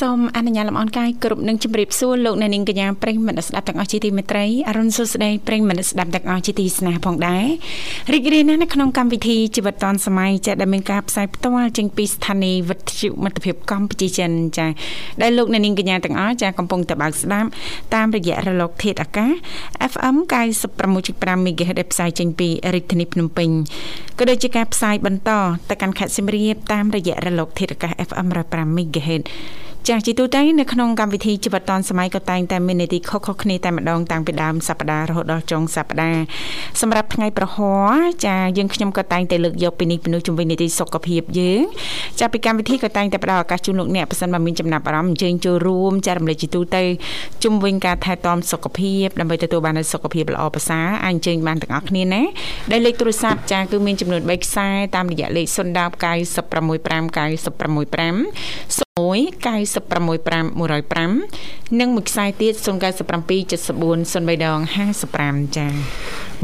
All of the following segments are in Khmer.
សូមអនុញ្ញាតលំអរកាយគ្រប់នឹងជម្រាបសួរលោកអ្នកនាងកញ្ញាប្រិយមិត្តស្ដាប់ទាំងអស់ជាទីមេត្រីអរុនសុស្ដីប្រិយមិត្តស្ដាប់ទាំងអស់ជាទីស្នេហ៍ផងដែររីករាយណាស់នៅក្នុងកម្មវិធីជីវិតឌွန်សម័យចាដែលមានការផ្សាយផ្ទាល់ចេញពីស្ថានីយ៍វិទ្យុមិត្តភាពកម្ពុជាចិនចាដែលលោកអ្នកនាងកញ្ញាទាំងអស់ចាកំពុងតបស្ដាប់តាមរយៈរលកធាតុអាកាស FM 96.5 MHz ដែលផ្សាយចេញពីរាជធានីភ្នំពេញក៏ដូចជាការផ្សាយបន្តទៅកាន់ខេត្តសៀមរាបតាមរយៈរលកធាតុអាកាស FM 105 MHz ចាស់ជីទូទៅនៅក្នុងកម្មវិធីជីវិតឌွန်សម័យក៏តែងតែមាននីតិខុសៗគ្នាតែម្ដងតាំងពីដើមសប្ដាហ៍រហូតដល់ចុងសប្ដាហ៍សម្រាប់ថ្ងៃប្រហ័រចាយើងខ្ញុំក៏តែងតែលើកយកពីនេះពីនោះជំវិញនីតិសុខភាពយើងចាពីកម្មវិធីក៏តែងតែផ្ដល់ឱកាសជូនលោកអ្នកប៉ះសិនបើមានចំណាប់អារម្មណ៍អញ្ជើញចូលរួមចារំលែកជីទូទៅជំវិញការថែទាំសុខភាពដើម្បីទទួលបាននូវសុខភាពល្អប្រសើរអាចអញ្ជើញបានទាំងអស់គ្នាណាដែលលេខទូរស័ព្ទចាគឺមានចំនួន3ខ្សែតាមរយៈលេខ010 965 965 1 965 105និងមួយខ្សែទៀត097 74 03ដង55ចា៎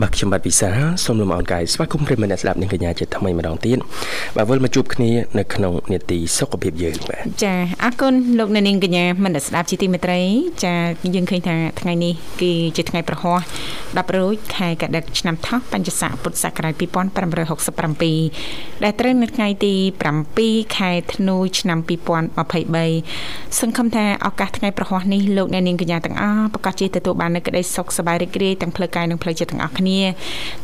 បាទខ្ញុំបាទវិសាសូមលំអរកាយស្វាគមន៍ប្រិមត្តអ្នកស្ដាប់និងកញ្ញាជាថ្មីម្ដងទៀតបាទវិលមកជួបគ្នានៅក្នុងនេតិសុខភាពយើងបាទចាអរគុណលោកអ្នកនាងកញ្ញាមនស្ដាប់ជាទីមេត្រី ចាយើងឃើញថាថ្ងៃនេះគឺជាថ្ងៃប្រហោះ10រោចខែកដិកឆ្នាំថោះបញ្ញស័កពុទ្ធសករាជ2567ដែលត្រូវនៅថ្ងៃទី7ខែធ្នូឆ្នាំ2000 2023សង្ឃឹមថាឱកាសថ្ងៃប្រហ័សនេះលោកអ្នកនាងកញ្ញាទាំងអស់ប្រកាសជាទទួលបាននូវក្តីសុខសប្បាយរីករាយទាំងផ្លូវកាយនិងផ្លូវចិត្តទាំងអស់គ្នា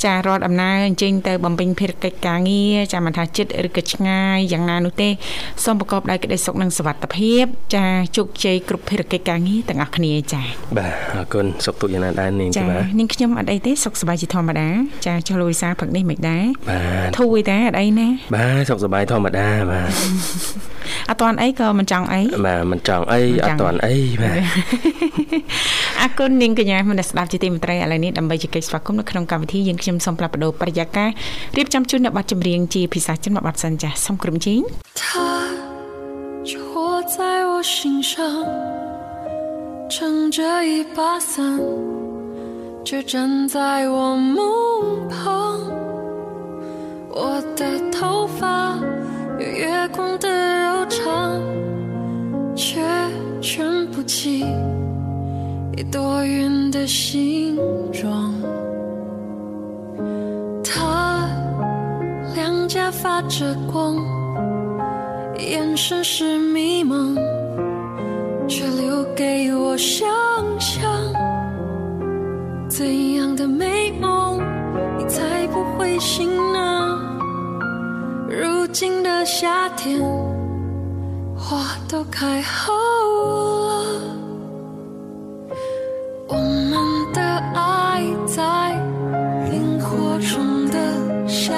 ចារាល់ដំណើរអញ្ជើញទៅបំពេញភារកិច្ចការងារចាមិនថាចិត្តឬក៏ឆ្ងាយយ៉ាងណានោះទេសូមប្រកបដោយក្តីសុខនិងសុវត្ថិភាពចាជោគជ័យគ្រប់ភារកិច្ចការងារទាំងអស់គ្នាចាបាទអរគុណសុខទុក្ខយ៉ាងណាដែរនាងចា៎នាងខ្ញុំអត់អីទេសុខសប្បាយជាធម្មតាចាចុះលូយសាផឹកនេះមិនដែរបាទធូរទេអត់អីណាបាទសុខសប្បាយធម្មតាបាទអត់តាន់អីក៏មិនចង់អីបាទមិនចង់អីអត់តាន់អីបាទអរគុណនាងកញ្ញាមនស្ដាប់ជាទីមេត្រីឥឡូវនេះដើម្បីជែកស្វាគមន៍នៅក្នុងកម្មវិធីយើងខ្ញុំសូមផ្លាប់បដោប្រយាកររៀបចំជូននៅប័ណ្ណចម្រៀងជាភាសាចិនមួយប័ណ្ណសិនចាសសូមក្រុមជីង他就活在我心上撑着一把伞却站在我梦旁我的头发有 月光的柔长却撑不起一朵云的形状。他两颊发着光，眼神是迷茫，却留给我想象。怎样的美梦，你才不会醒呢？如今的夏天。花都开好了，我们的爱在萤火虫的夏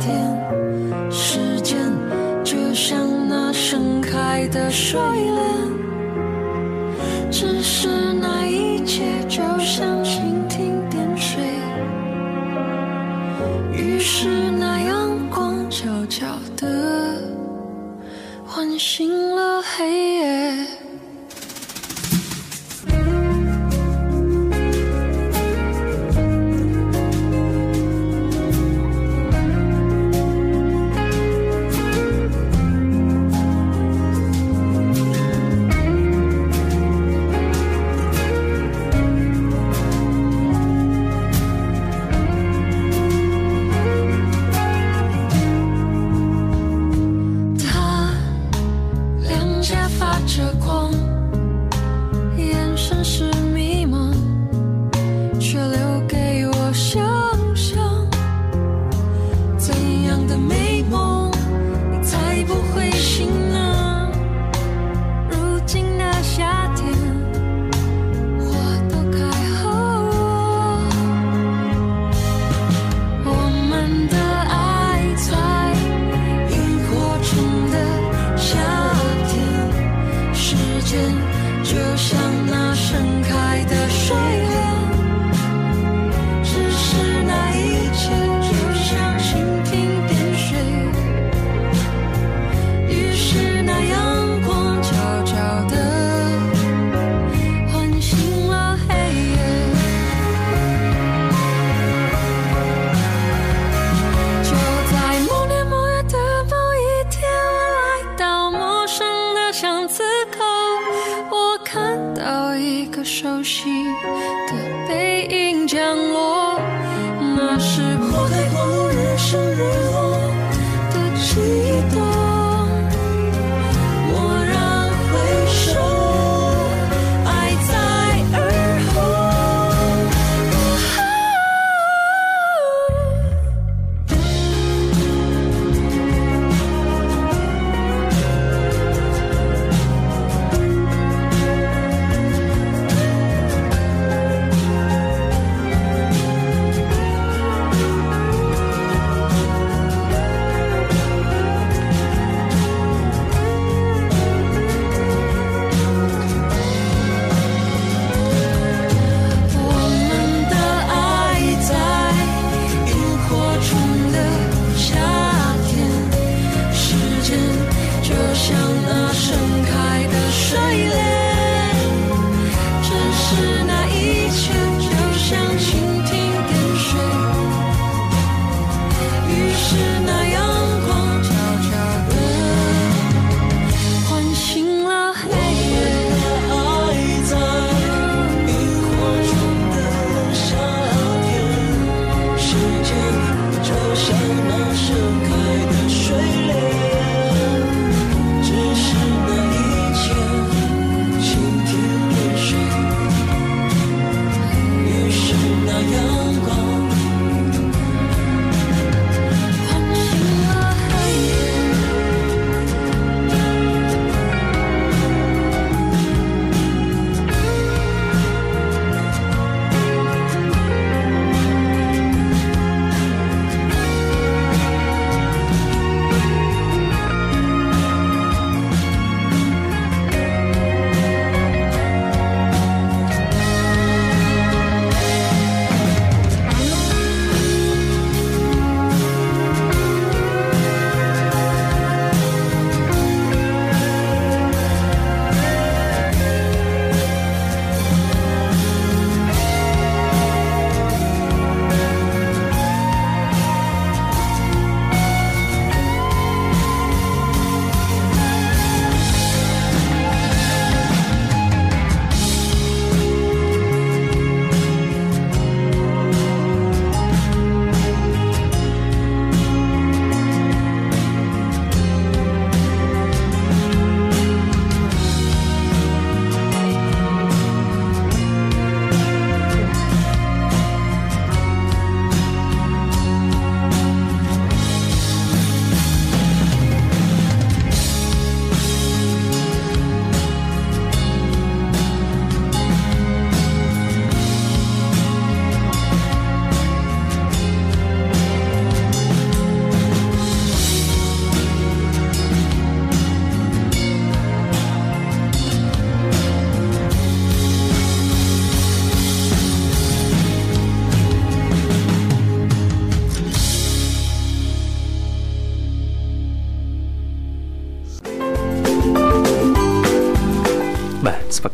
天，时间就像那盛开的睡莲，只是那一切就像唤醒了黑夜。就像那盛开的水花。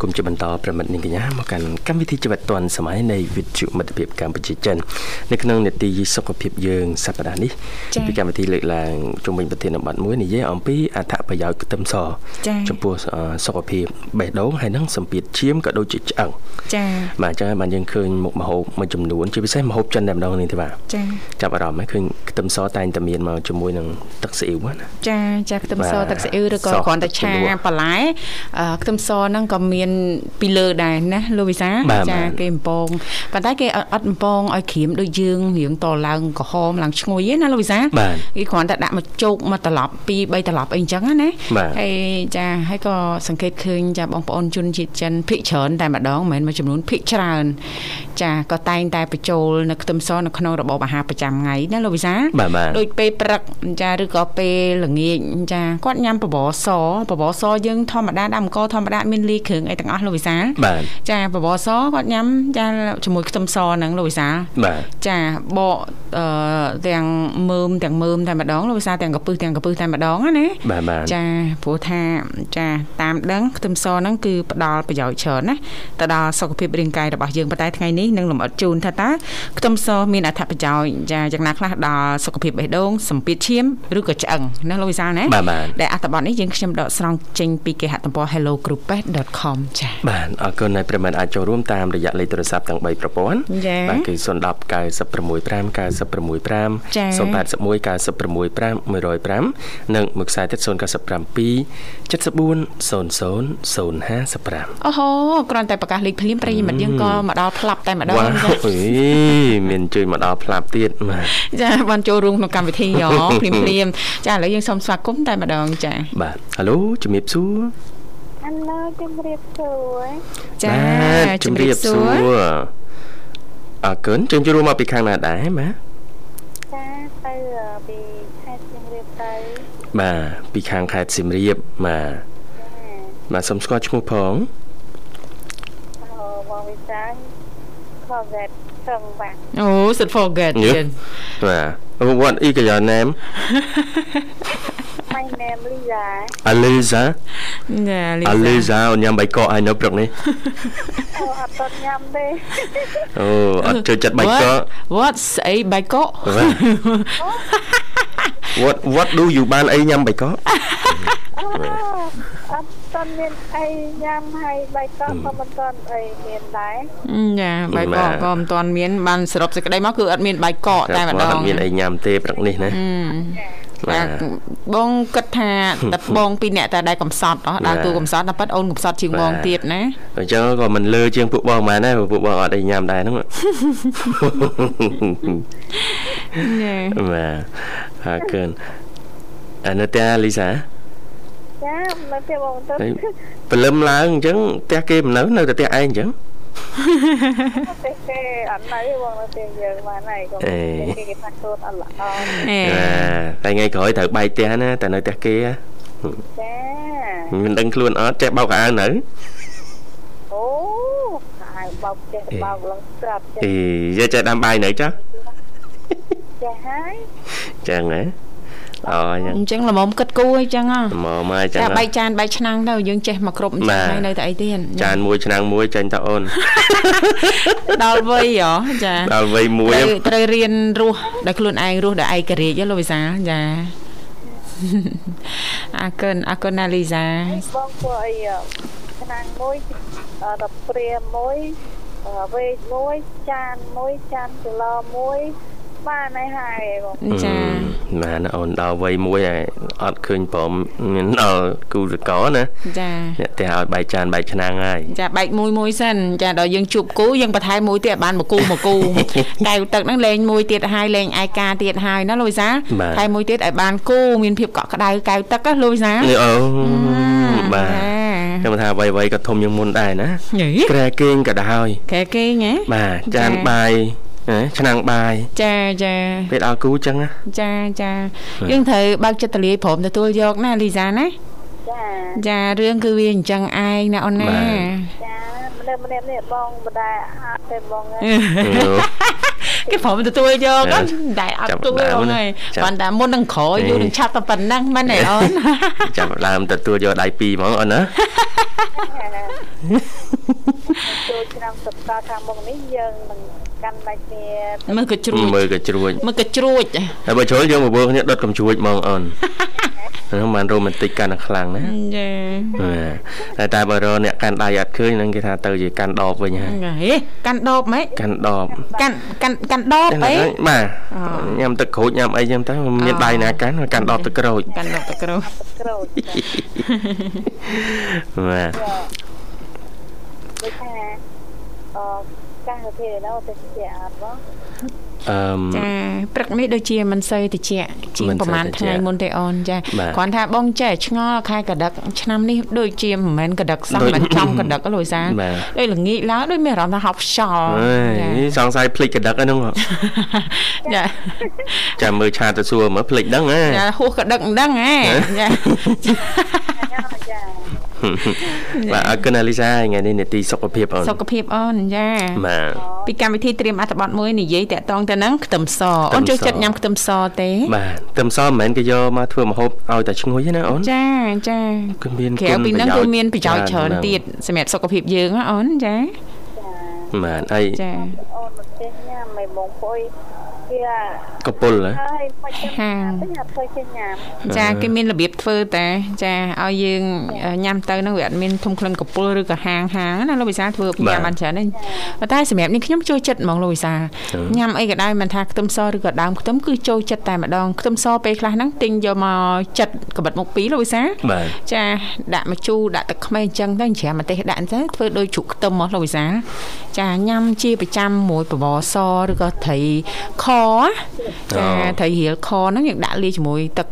គមន៍ជាបន្តប្រិមិត្តនាងកញ្ញាមកកាន់កម្មវិធីជីវិតឌွန်សម័យនៃវិទ្យុមិត្តភាពកម្ពុជាចិននៅក្នុងនេតិសុខភាពយើងសប្តាហ៍នេះពីកម្មវិធីលើកឡើងជុំវិញប្រធានបទមួយនិយាយអំពីអត្ថប្រយោជន៍ខ្ទឹមសចំពោះសុខភាពបេះដូងហើយនិងសម្ពាធឈាមក៏ដូចជាឆ្អឹងចា៎បាទអញ្ចឹងបានយើងឃើញមុខម្ហូបមួយចំនួនជាពិសេសម្ហូបចិនតែម្ដងនេះទេបាទចា៎ចាប់អារម្មណ៍ឃើញខ្ទឹមសតែងតែមានមកជាមួយនឹងទឹកស៊ីអ៊ីវណាចាចាខ្ទឹមសទឹកស៊ីអ៊ីវឬក៏គ្រាន់តែឆាបន្លែខ្ទឹមសហ្នឹងក៏មានពីលើដែរណាលោកវិសាចាគេបំពងប៉ុន្តែគេអត់បំពងឲ្យក្រៀមដូចយើងរៀងតឡើងក្រហមឡើងឈ្ងុយណាលោកវិសាគេគ្រាន់តែដាក់មកជោគមកត្រឡប់2 3ត្រឡប់អីអញ្ចឹងណាហើយចាហើយក៏សង្កេតឃើញចាបងប្អូនជនជាតិចិនភិកច្រើនតែម្ដងមិនមែនមួយចំនួនភិកច្រើន ចាក៏តែងតែបញ្ចូលនៅខ្ទឹមសនៅក្នុងរបបអាហារប្រចាំថ្ងៃណាលោកវិសាដូចពេលព្រឹកចាឬក៏ពេលល្ងាចចាគាត់ញ៉ាំបបរសបបរសយើងធម្មតាដាក់អង្គធម្មតាមានលីគ្រឿងអីទាំងអស់លោកវិសាចាបបរសគាត់ញ៉ាំចាជាមួយខ្ទឹមសហ្នឹងលោកវិសាបាទចាបកអឺទាំងមើមទាំងមើមតែម្ដងលោកវិសាទាំងកពឹសទាំងកពឹសតែម្ដងណាបាទបាទចាព្រោះថាចាតាមដឹងខ្ទឹមសហ្នឹងគឺផ្ដល់ប្រយោជន៍ច្រើនណាទៅដល់សុខភាពរាងកាយរបស់យើងប៉ុន្តែថ្ងៃនេះនេះនឹងលម្អិតជូនថាតើខ្ទឹមសមានអត្ថប្រយោជន៍ចាយ៉ាងណាខ្លះដល់សុខភាពបេះដូងសម្ពាធឈាមឬក៏ឆ្អឹងណាលោកវិសាលណាបាទបាទដែលអត្ថបទនេះយើងខ្ញុំដកស្រង់ចេញពីគេហទំព័រ hellogroup.com ចា៎បាទអរគុណហើយប្រិមត្តអាចចូលរួមតាមរយៈលេខទូរស័ព្ទទាំង3ប្រព័ន្ធចា៎បាទគឺ010 965 965ចា៎081 965 105និងមួយខ្សែទៀត097 74 00 055អូហូគ្រាន់តែប្រកាសលេខភ្លាមប្រិយមិត្តយើងក៏មកដល់ផ្លាប់តែម្ដងវ៉ាចា៎អីមានជួយមកដល់ផ្លាប់ទៀតបាទចាបានចូលរួមក្នុងកម្មវិធីយោភ្លាមភ្លាមចាឥឡូវយើងសូមស្វាគមន៍តែម្ដងចាបាទហៅឡូជំរាបសួរ អាឡូជំរាបសួរចាបាទជំរាបសួរអរគុណជើញចូលរួមមកពីខាងណាដែរបាទចាទៅពីខេត្តជំរាបទៅបាទពីខាងខេត្តសៀមរាបបាទបាទសូមស្គាល់ឈ្មោះផងអូបងវិសាលខកែតសឹងបាទអូ should forget យេទៀតបាទ What is your name My name Lisa Aliza ចាលី Aliza អូនញ៉ាំបាយកកហើយនៅព្រឹកនេះអូអត់តន់ញ៉ាំទេអូអត់ចូលចិត្តបាយកក What ស្អីបាយកកបាទ What what do you បានអីញ៉ាំបាយកកអូអត់តន់មានអីញ៉ាំហើយបាយកកក៏មិនតន់អីមានដែរចាបាយកកក៏មិនទាន់មានបានសរុបសេចក្តីមកគឺអត់មានបាយកកតែម្ដអងត់មានអីញ៉ាំទេព្រឹកនេះណា បាទបងគិតថាតែបងពីរអ្នកតែដែលកំសត់ហ៎ដើរតួកំសត់តែប៉ិតអូនកំសត់ជាងបងទៀតណាអញ្ចឹងក៏មិនលើជាងពួកបងម៉ែដែរពួកបងអត់អីញ៉ាំដែរហ្នឹងញ៉ែបាទអរគុណអានៅតែលីសាចានៅទីបងទៅហើយព្រលឹមឡើងអញ្ចឹងផ្ទះគេមិននៅនៅតែផ្ទះឯងអញ្ចឹង ទេគេអត់នៅបងនៅទីយើងបានហើយកុំអេគេគេថាខ្លួនអត់ល្អអេបាទតែថ្ងៃក្រោយត្រូវបែកផ្ទះណាតែនៅផ្ទះគេហ៎ចាមិនដឹងខ្លួនអត់ចេះបោកកៅអៅនៅអូហើយបោកចេះបោកឡើងស្រាប់ចេះអីយកចេះដាំបាយនៅចាស់ចេះហើយចឹងហ៎ អូអញ្ចឹងអញ្ចឹងល្មមគិតគូអីចឹងហ៎មកមកអញ្ចឹងចាហ៎បែកចានបែកឆ្នាំងទៅយើងចេះមកគ្រប់អញ្ចឹងបាទហើយនៅតែអីទៀតចានមួយឆ្នាំងមួយចាញ់តអូនដល់វ័យហ៎ចាដល់វ័យមួយត្រូវត្រូវរៀនរស់ដោយខ្លួនឯងរស់ដោយឯករាជ្យហ៎លោកវិសាលចាអរគុណអរគុណណាលីសាបងពួកអីឆ្នាំងមួយអឺដល់ព្រាមួយអឺវេកមួយចានមួយចានគីឡូមួយ បានហើយហើយបងចាបានអូនដល់វ័យមួយហើយអត់ឃើញព្រមមានដល់គូសកលណាចាអ្នកផ្ទះឲ្យបែកចានបែកឆ្នាំងហើយចាបែកមួយមួយសិនចាដល់យើងជួបគូយើងបន្ថែមមួយទៀតឲ្យបានមកគូមកគូកែវទឹកហ្នឹងលេងមួយទៀតហើយលេងឯកាទៀតហើយណាលោកវិសាលថែមមួយទៀតឲ្យបានគូមានភាពកក់ក្ដៅកែវទឹកណាលោកវិសាលនេះអូបាទចាខ្ញុំថាអ្វីៗក៏ធំជាងមុនដែរណាញីក្រែគេងក៏ដោយកែគេងហ៎បាទចានចាបាយណា ឆ្នាំងបាយចាចាពេលដល់គូចឹងណាចាចាយើងត្រូវបើកចិត្តទលាយព្រមទទួលយកណាលីសាណាចាចារឿងគឺវាអញ្ចឹងឯងណាអូនណាចាម្នាក់ម្នាក់នេះបងបដាអត់ទេបងណាគេព្រមទទួលយកចាហ្នឹងតែអត់ចាប់ទួដើយមបងណាហើយចាប់ប៉ុន្តែមុននឹងក្រោយហេយូរនឹងឆាប់តែប៉ុណ្ណឹងមែនទេអូនចាប់ដើមទទួលយកដៃពីរហ្មងអូនណាចូលឆ្នាំសប្តាហ៍ខាងមុខនេះយើងនឹង កាន់ដៃគ្នាមើលក៏ជ្រួចមើលក៏ជ្រួចមើលក៏ជ្រួចហើយបើជ្រុលយើងមកវើគ្នាដុតកំជ្រួចហ្មងអូនហ្នឹងបានរ៉ូមែនទិកកាន់តែខ្លាំងណាចាតែតែបើរកអ្នកកាន់ដៃអត់ឃើញហ្នឹងគេថាទៅជាកាន់ដបវិញហើយហេកាន់ដបហ្មងកាន់ដបកាន់កាន់កាន់ដបចឹងអីហើយបាទអូញ៉ាំទឹកក្រូចញ៉ាំអីចឹងទៅមានដៃណាកាន់កាន់ដបទឹកក្រូចកាន់ដបតក្រូចក្រូចចាបាទដូចថាអឺ កាសធាតុនៅទៅជាអត់បងអឺមចាព្រឹកនេះដូចជាមិនសូវតិចជាងមិនសូវប្រហែលត្រជាក់ថ្ងៃមុនទេអូនចាបាទគ្រាន់ថាបងចេះឆ្ងល់ខែកដឹកឆ្នាំនេះដូចជាមិនមែនកដឹកសោះដូចមិនចំកដឹកលោកវិសាបាទដូចល្ងាចឡើងដូចមានអារម្មណ៍ថាហប់ខ្យល់អើយសង្ស័យភ្លេចកដឹកហ្នឹងហ៎ចាចាំមើលឆាតទៅសួរមើលភ្លេចដឹងហ៎ចាហួសកដឹកមិនដឹងហ៎ចាចា បាទអរគុណអាលីសាថ្ងៃនេះនេតិសុខភាពអូនសុខភាពអូនចាបាទពីកម្មវិធីត្រៀមអត្ថបទមួយនិយាយតាក់ទងទៅនឹងខ្ទឹមសអូនចូលចិត្តញ៉ាំខ្ទឹមសទេបាទទឹមសមិនមែនគេយកមកធ្វើម្ហូបឲ្យតែឈ្ងុយទេណាអូនចាចាគឺមានក្រៅពីហ្នឹងគឺមានប្រយោជន៍ច្រើនហ្នឹងទៀតសម្រាប់សុខភាពយើងណាអូនចាចាបាទហើយចាអូនមិនចេះញ៉ាំមិនបងពុយ វាកពុលហ៎ហើយមិនចេះញ៉ាំទេអត់ធ្វើចេះញ៉ាំចាគេមានរបៀបធ្វើតែចាឲ្យយើងញ៉ាំទៅហ្នឹងវាអត់មានធំក្លិនកពុលឬក៏ហាងហាងណាលោកវិសាលធ្វើញ៉ាំបានច្រើនទេប៉ុន្តែសម្រាប់នេះខ្ញុំចូលចិត្តហ្មងលោកវិសាលញ៉ាំអីក៏ដោយមិនថាខ្ទឹមសឬក៏ដើមខ្ទឹមគឺចូលចិត្តតែម្ដងខ្ទឹមសពេលខ្លះហ្នឹងទិញយកមកចិត្តកបិតមុខពីរលោកវិសាលបាទចាដាក់ម្ជូរដាក់ទឹកខ្មេះអញ្ចឹងទៅច្រាមម្ទេសដាក់អញ្ចឹងធ្វើដូចជ្រូកខ្ទឹមមកលោកវិសាលចាញ៉ាំជាប្រចាំមួយបបរសឬក៏ត្រីខចាត្រីរៀលខហ្នឹងយើងដាក់លាយជាមួយទឹក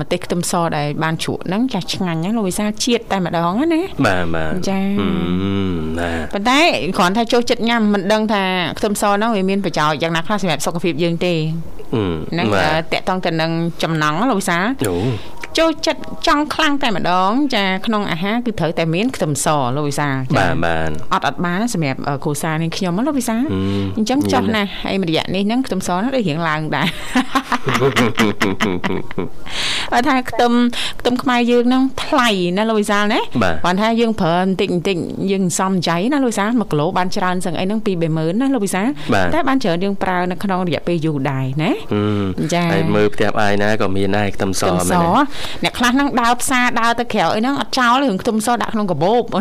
ម្ទេសខ្ទឹមសដែលបានជ្រក់ហ្នឹងចាស់ឆ្ងាញ់ណាលោកវិសាលជាតិតែម្ដងណាបាទបាទចាហឹមបាទប៉ុន្តែគ្រាន់ថាចូលចិត្តញ៉ាំមិនដឹងថាខ្ទឹមសហ្នឹងវាមានប្រយោជន៍យ៉ាងណាខ្លះសម្រាប់សុខភាពយើងទេហឹមហ្នឹងបាទតកតងទៅនឹងចំណង់ណាលោកវិសាលអូ ចូលចិត្តចង់ខ្លាំងតែម្ដង ចាក្នុងអាហារគឺត្រូវតែមានខ្ទឹមសលោកវិសាលចាបាទបាទអត់អត់បានសម្រាប់អឺគ្រួសារនេះខ្ញុំហ៎លោកវិសាលហឹមអញ្ចឹងចុះណាស់ហើយមួយរយៈនេះហ្នឹងខ្ទឹមសហ្នឹងដូចរៀងឡើងដែរ បើថាខ្ទឹមខ្ទឹមខ្មែរយើងហ្នឹងថ្លៃណាលោកវិសាលណាបាទគាត់ថាយើងប្រើបន្តិចបន្តិចយើងសំចៃណាលោកវិសាល1គីឡូបានច្រើនសឹងអីហ្នឹង2 30000ណាលោកវិសាលបាទតែបានច្រើនយើងប្រើនៅក្នុងរយៈពេលយូរដែរណាហឹមចាហើយមើលផ្ទះអាយណាក៏មានដែរខ្ទឹមសខ្ទឹមសមែនទេអ្នកខ្លះហ្នឹងដើរផ្សារដើរទៅក្រៅអីហ្នឹងអត់ចោលទេរឿងខ្ទឹមសដាក់ក្នុងកាបូបហ្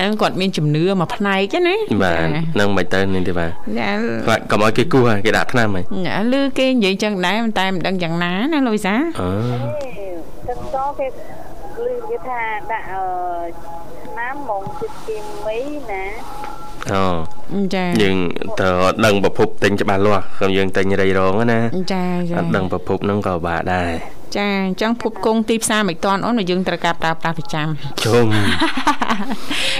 នឹងគាត់មានជំនឿមួយផ្នែកណាបាទនឹងមិនទៅនេះទេបាទចាខ្លាចកុំឲ្យគេគោះគេដាក់ថ្នាំហ៎ចាឮគេនិយាយចឹងដែរប៉ុន្តែមិនដឹងយ៉ាងណាណាលូយសាអឺទឹកសគេឮគេថាដាក់អឺឆ្នាំហ្មងជិតគីមីណាអូចាយើងត្រូវអត់ដឹងប្រភពទិញច្បាស់លាស់ខ្ញុំយើងទិញរៃរងណាចាចាអត់ដឹងប្រភពហ្នឹងក៏បាក់ដែរ ចាអញ្ចឹងភពគង់ទីផ្សារមិនតាន់អូនមកយើងត្រូវការប្រើប្រាស់ប្រចាំជុំអ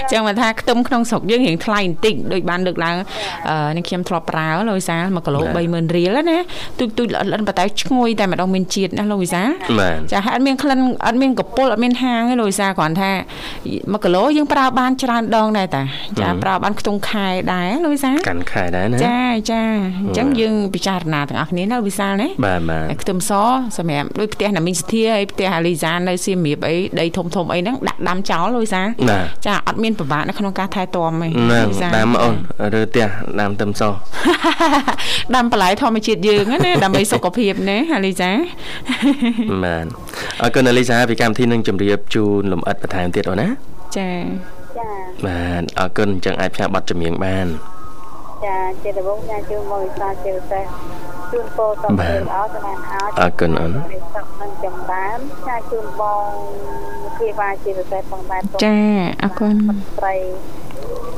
ញ្ចឹងមកថាខ្ទឹមក្នុងស្រុកយើងរៀងថ្លៃបន្តិចដូចបានលើកឡើងអឺនេះខ្ញុំធ្លាប់ប្រើលោកវិសាល1គីឡូ30000រៀលណាទូចទូចល្អិតល្អិតប៉ុន្តែឈ្ងុយតែម្ដងមានជាតិណាលោកវិសាលបាទចាហើយអត់មានក្លិនអត់មានកពុលអត់មានហាងទេលោកវិសាគ្រាន់ថា1គីឡូយើងប្រើបានច្រើនដងដែរតាចាប្រើបានខ្ទង់ខែដែរលោកវិសាកាន់ខែដែរណាចាចាអញ្ចឹងយើងពិចារណាទាំងអស់គ្នាណាលោកវិសាលណាបាទបាទហើយខ្ទឹមសសម្រាប់ដូចផ្ទះណាមីងសធាហើយផ្ទះអាលីសានៅសៀមរាបអីដីធំធំអីហ្នឹងដាក់ដាំចោលលោកវិសាបាទចាអត់មានពិបាកនៅក្នុងការថែទាំទេហ្នឹងវិសាដាំអូនរើផ្ទះដាំទឹមសដាំបន្លែធម្មជាតិយើងហ្នឹងណាដើម្បីសុខភាពណាអាលីសាបាទអរគុណអលីសាពីកម្មវិធីនឹងជម្រាបជូនលំអិតបន្ថែមទៀតអូនណាចាចាបាទអរគុណអញ្ចឹងអាចផ្សាយប័ណ្ណចម្រៀងបាន ចាជាដំបូងញ៉ាំជូនមកវិសាជាពិសេសជូនពោតទៅល្អសម្រាប់អោអរគុណអូនសុខនឹងចំបានចាជូនបងភាវាជាពិសេសផងដែរចាអរគុណស្រី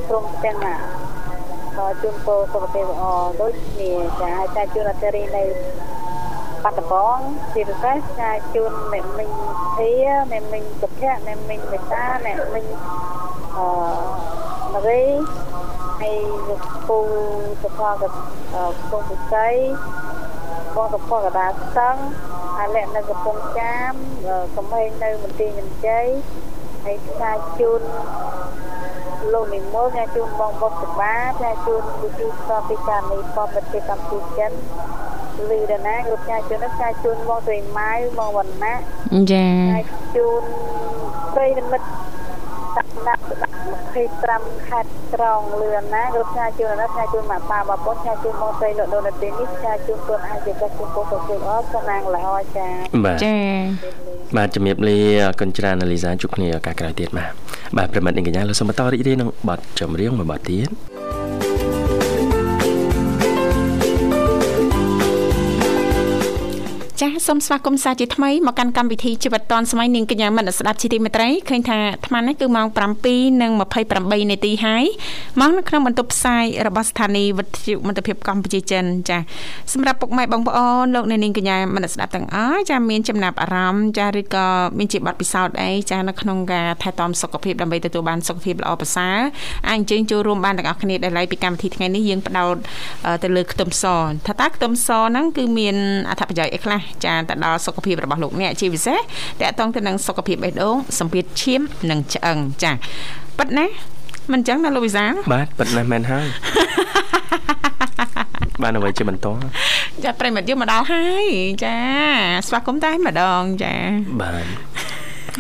ព្រមទាំងណាក៏ជូនពោសុខភាពល្អដូចគ្នាចាហើយចាជូនអតិរីនៅបាត់ដំបងជាពិសេសចាជូនអ្នកមិញធាអ្នកមិញសុភ័ក្រអ្នកមិញមេតាអ្នកមិញអឺមរី ហើយលោកពូសុខក៏កំពុងពិសីបងសុខក៏ដាស្ទឹងអាលក្ខនៅកំពង់ចាមកំហែងនៅមន្ទីរមានជ័យហើយចាជូនលោកនិមលញ៉ាជូនបងបុកសបាញ៉ាជូនវិធីសពពីការនេះបបប្រទេសកម្ពុជាចិនលីដណាគ្រប់ញ៉ាជូននោះញ៉ាជូនបងត្រីម៉ៅបងវណ្ណៈចាញ៉ាជូនប្រិយមិត្តតាមដាក់ 25ខេត្តត្រង់លឿនណាគ្រប់ញ៉ាជូននោះញ៉ាជូនមកប៉ាបងប្អូនញ៉ាជូនបងស្រីលោកដូនទីនេះញ៉ាជូនខ្លួនអាចជាកាជូនពុកសុខភាពអរសំណាងល្អចាបាទចាបាទជំរាបលាអរគុណច្រើនអលីសាជួបគ្នាឱកាសក្រោយទៀតបាទបាទប្រិមិត្តនាងកញ្ញាលោកសូមបន្តរីករាយនឹងបទចម្រៀងមួយបទទៀត ចាសសូមស្វាគមន៍សាជាថ្មីមកកាន់កម្មវិធីជីវិតឌွန်សម័យនាងកញ្ញាមិត្តស្ដាប់ជីទីមេត្រីឃើញថាអាត្មានេះគឺម៉ោង7:28នាទីហើយមកនៅក្នុងបន្ទប់ផ្សាយរបស់ស្ថានីយ៍វិទ្យុមិត្តភាពកម្ពុជាចិនចាសសម្រាប់ពុកម៉ែបងប្អូនលោកអ្នកនាងកញ្ញាមិត្តស្ដាប់ទាំងអស់ចាសមានចំណាប់អារម្មណ៍ចាសឬក៏មានជាបទពិសោធន៍អីចាសនៅក្នុងការថែទាំសុខភាពដើម្បីទទួលបានសុខភាពល្អប្រសើរអាចអញ្ជើញចូលរួមបានទាំងអស់គ្នាដែលឡៃពីកម្មវិធីថ្ងៃនេះយើងផ្ដោតអឺទៅលើខ្ទឹមសថាតើខ្ទឹមសហ្នឹងគឺមានអត្ថប្រយោជន៍អីខ្លះចាទៅដល់សុខភាពរបស់លោកអ្នកជាពិសេសតកតងទៅនឹងសុខភាពបេះដូងសម្ពាធឈាមនិងឆ្អឹងចាប៉ិតណាមិនអញ្ចឹងណាលោកវិសាលបាទប៉ិតណាស់មែនហើយបានអ្វីជាបន្តចាប្រិមិត្តយើងមកដល់ហើយចាស្វាគមន៍តែម្ដងចាបាទ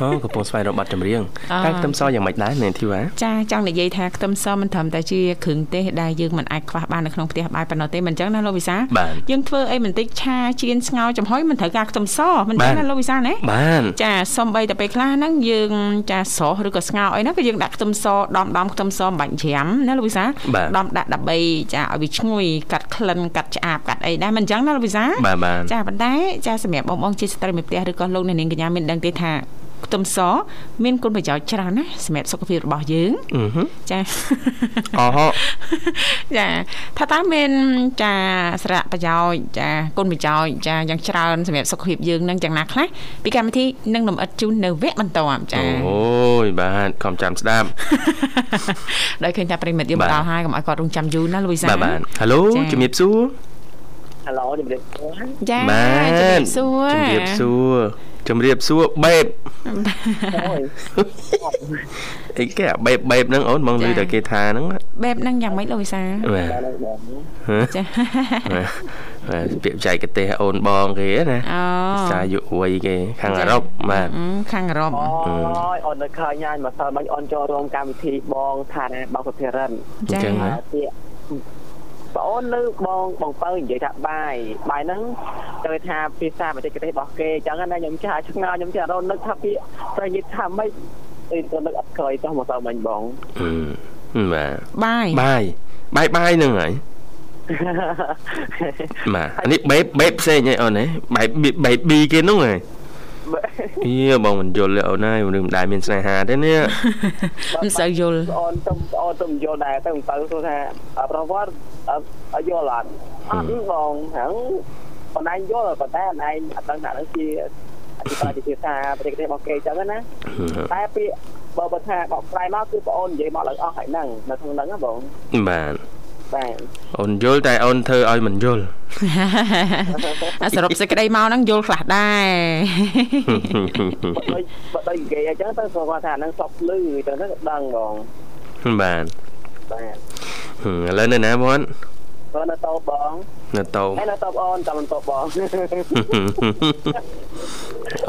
អូកំពុងស្វែងរកប័ណ្ណចម្រៀងអ่าតែខ្ទឹមសយ៉ាងម៉េចដែរនាងធីវ៉ាចាចង់និយាយថាខ្ទឹមសមិនត្រឹមតែជាគ្រឿងទេសដែលយើងមិនអាចខ្វះបាននៅក្នុងផ្ទះបាយប៉ុណ្ណោះទេមិនអញ្ចឹងណាលោកវិសាបាទយើងធ្វើអីបន្តិចឆាជៀនស្ងោរចំហុយមិនត្រូវការខ្ទឹមសមិនអញ្ចឹងបាទណាលោកវិសាណាបានចាសំបីតែពេលខ្លះហ្នឹងយើងចាស្រស់ឬក៏ស្ងោរអីហ្នឹងក៏យើងដាក់ខ្ទឹមសដំដំខ្ទឹមសមិនបាច់ច្រាំណាលោកវិសាបាទដំដាក់ដើម្បីចាឲ្យវាឈ្ងុយកាត់ក្លិនកាត់ឆ្អាបកាត់អីដែរមិនអញ្ចឹងណាលោកវិសាបាទបាទចាប៉ុន្តែចាសម្រាប់បងបងជាស្ត្រីមួយផ្ទះឬក៏លោកអ្នកនាងកញ្ញាមានដឹងទេថា ខ្ទឹមស មានគុណប្រយោជន៍ច្រើនណាស់សម្រាប់សុខភាពរបស់យើងអឺហឹមចាអូហូចាថាតើមានចាសារៈប្រយោជន៍ចាគុណប្រយោជន៍ចាយ៉ាងច្រើនសម្រាប់សុខភាពយើងនឹងយ៉ាងណាខ្លះពីកម្មវិធីនឹងលំអិតជូននៅវគ្គបន្ទាប់ចាអូយបាទខំចាំស្ដាប់ដោយឃើញថាប្រិមិត្តយើងបាទមកដល់ហើយកុំឲ្យគាត់រងចាំយូរណាលូវីសាបាទបាទហៅឡូចាជំរាបសួរហៅឡូជំរាបសួរចាបាទជំរាបសួរជំរាបសួរ ជំរាបសួរបេបអូយអីគេអាបេបបេបហ្នឹងអូនមកលឺតែគេថាហ្នឹងណាបែបហ្នឹងយ៉ាងម៉េចលូវីសាបាទដល់ហើយបងចាបាទបាទពាក្យបច្ចេកទេសអូនបងគេណាអូភាសាយុវ័យគេ ខាងអឺរ៉ុបបាទអឺខាងអឺរ៉ុបអូយអូននៅឃើញហើយម្សិលមិញអូនចូលរួមកម្មវិធីបងថាណាបងសុភារិនអញ្ចឹងហ៎ពាក្យ បងអូននៅបងបងពៅនិយាយថាបាយបាយហ្នឹងទៅថាភាសាបច្ចេកទេសរបស់គេអញ្ចឹងណាខ្ញុំចាឆ្ងល់ខ្ញុំចារនឹកថាពាក្យប្រនិយាយថាម៉េចអីទៅនឹកអត់ក្រោយចុះម្សិលមិញបងអឺបាទបាយបាយបាយបាយហ្នឹងហើយបាទអានេះបេបបេបផ្សេងហើយអូនហ៎បែបបេប៊ីគេហ្នឹងហ៎ អីបងមិនយល់ទេអូនហើយមិនដែលមានស្នេហាទេនេះមិនសូវយល់អូនទៅអូនទៅយល់ដែរទៅទៅសួរថាប្រវត្តិអត់យល់អត់អត់បងហ្នឹងបណ្ដាញយល់ប៉ុន្តែអញអត់ដឹងថាហ្នឹងជាអធិប្បាយជាភាសាបច្ចេកទេសរបស់គេអញ្ចឹងណាតែពាក្យបើបើថាបកស្រាយមកគឺបងអូននិយាយមកឡើងអស់ហើយហ្នឹងនៅក្នុងហ្នឹងណាបងបាទ បាទអូនយល់តែអូនធ្វើឲ្យមិនយល់អាសរុបសេចក្តីមកហ្នឹងយល់ខ្លះដែរបើដូចបើដូចនិយាយអញ្ចឹងទៅគាត់ថាហ្នឹងសពលឺទៅហ្នឹងក៏ដឹងបងបាទបាទហឹមឥឡូវនៅណាបងបើនៅតោបងនៅតោហើយនៅតោអូនតាមតោបង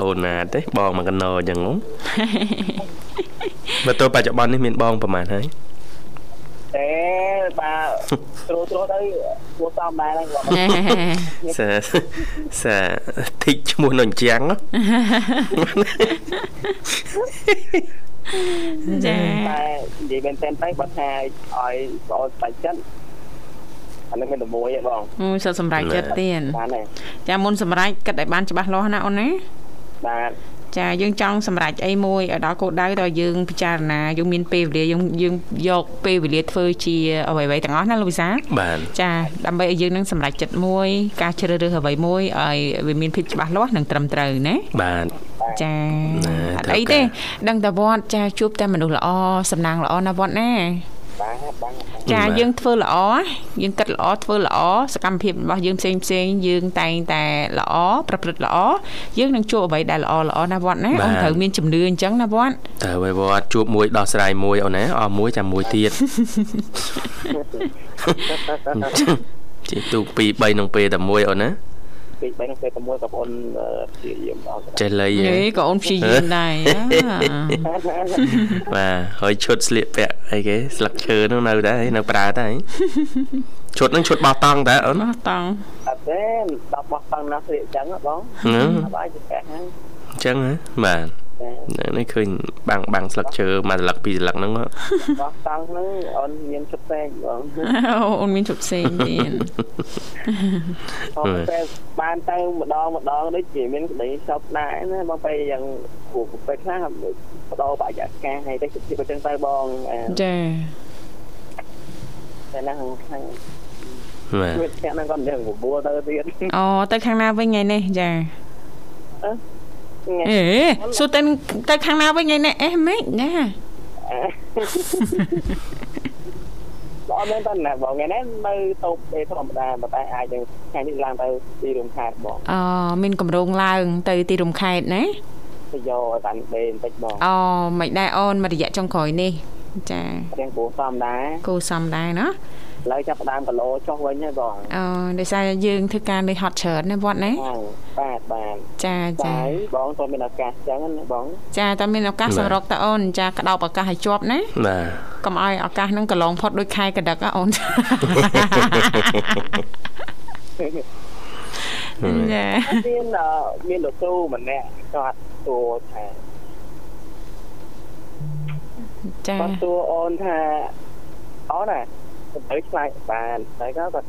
អូនណាទេបងមកកណោអញ្ចឹងហ៎បើតើបច្ចុប្បន្ននេះមានបងប្រហែលហើយ ទេបាទត្រួតត្រួតទៅគួរសមដែរហ្នឹងបងសាសាធីកឈ្មោះនៅអញ្ចឹងហ៎ចាតែនិយាយមែនតើទៅបើថាឲ្យបងអូនបាច់ចិត្តអានឹងមានតែមួយឯងបងអូយសិតសម្រាប់ចិត្តទៀតបានទេចាមុនសម្រាប់គិតឲ្យបានច្បាស់លាស់ណាអូនណាបាទ ចាយើងចង់សម្រេចអីមួយឲ្យដល់គោលដៅដល់យើងពិចារណាយើងមានពេលវេលាយើងយើងយកពេលវេលាធ្វើជាអ្វីៗទាំងអស់ណាលោកវិសាបាទចាដើម្បីឲ្យយើងនឹងសម្រេចចិត្តមួយការជ្រើសរើសអ្វីមួយឲ្យវាមានភាពច្បាស់លាស់និងត្រឹមត្រូវណាបាទចាណាអត់ត្រូវអីការទេ ដឹងតែវត្តចាជួបតែមនុស្សល្អសំណាងល្អណាវត្តណាបាទបាទ ចាបាទយើងធ្វើល្អយើងគិតល្អធ្វើល្អសកម្មភាពរបស់យើងផ្សេងផ្សេងយើងតែងតែល្អប្រព្រឹត្តល្អយើងនឹងជួបអ្វីដែលល្អល្អណាវត្តណាអូនត្រូវមានជំនឿអញ្ចឹងណាវត្តតើវវត្តជួបមួយដោះស្រាយមួយអូនណាអស់មួយចាំមួយទៀតជីទូក2 3ក្នុងពេលតែមួយអូនណា ពី3នឹងពេលតែមួយបងអូនព្យាយាមអត់ចេះលៃហ៎ហេក៏អូនព្យាយាមដែរអាបាទហើយឈុតស្លៀកពាក់អីគេស្លឹកឈើនោះនៅដែរនៅប្រើតែឈុតហ្នឹងឈុតបោះតង់តើអូនអស់តង់អត់ទេដល់បោះតាំងណាស្រីអញ្ចឹងហ៎បងហឹមអត់បាយជាកាហ្នឹងអញ្ចឹងហ៎បាទ ចានេះឃើញបាំងបាំងស្លឹកឈើមួយស្លឹកពីរស្លឹកហ្នឹងហ៎បោះតាំងហ្នឹងអូនមានឈុតផ្សេងបងអូនមានជប់ផ្សេងទៀតអត់តែបានទៅម្ដងម្ដងដូចជាមានក្តីសោកដែរណាបងពេលយ៉ាងព្រោះពេលខ្លះបដោបរិយាកាសហើយតែជិះទៅចឹងទៅបងអាចាតែណាខាងបាទវាផ្ទះហ្នឹងគាត់យ៉ាងបបួលទៅទៀតអូទៅខាងណាវិញថ្ងៃនេះចាថ្ងៃ អេសួរទៅទៅខាងណាវិញថ្ងៃនេះអេម៉េចណាបងមែនតើណាបងថ្ងៃនេះនៅតូបពេលធម្មតាប៉ុន្តែអាចនឹងថ្ងៃនេះឡើងទៅទីរួមខេត្តបងអូមានកម្រងឡើង ទៅទីរំខេតណាទៅយកឲ្យបានដេបន្តិចបងអូមិនដែរអូនមួយរយៈចុងក្រោយនេះចារៀងព្រោះសំដែរគូសំដែរណា ឡើយចាប់ផ្ដើមគីឡូចុះវិញហើយបងអូដោយសារយើងធ្វើការនៅហត់ច្រើនណាវត្តណាហ្នឹងបាទបាទចាចាតែបងតើមានឱកាសអញ្ចឹងណាបងចាតើមានឱកាសសម្រុកតើអូនចាក្តោបឱកាសឲ្យជាប់ណាបាទកុំឲ្យឱកាសហ្នឹងកន្លងផុតដូចខែកដឹកហ៎អូនចាមានអឺមានលោកគ្រូម្នាក់គាត់សួរថាចាគាត់សួរអូនថាអូនណា ទៅឆ្លើយបានតែក៏គាត់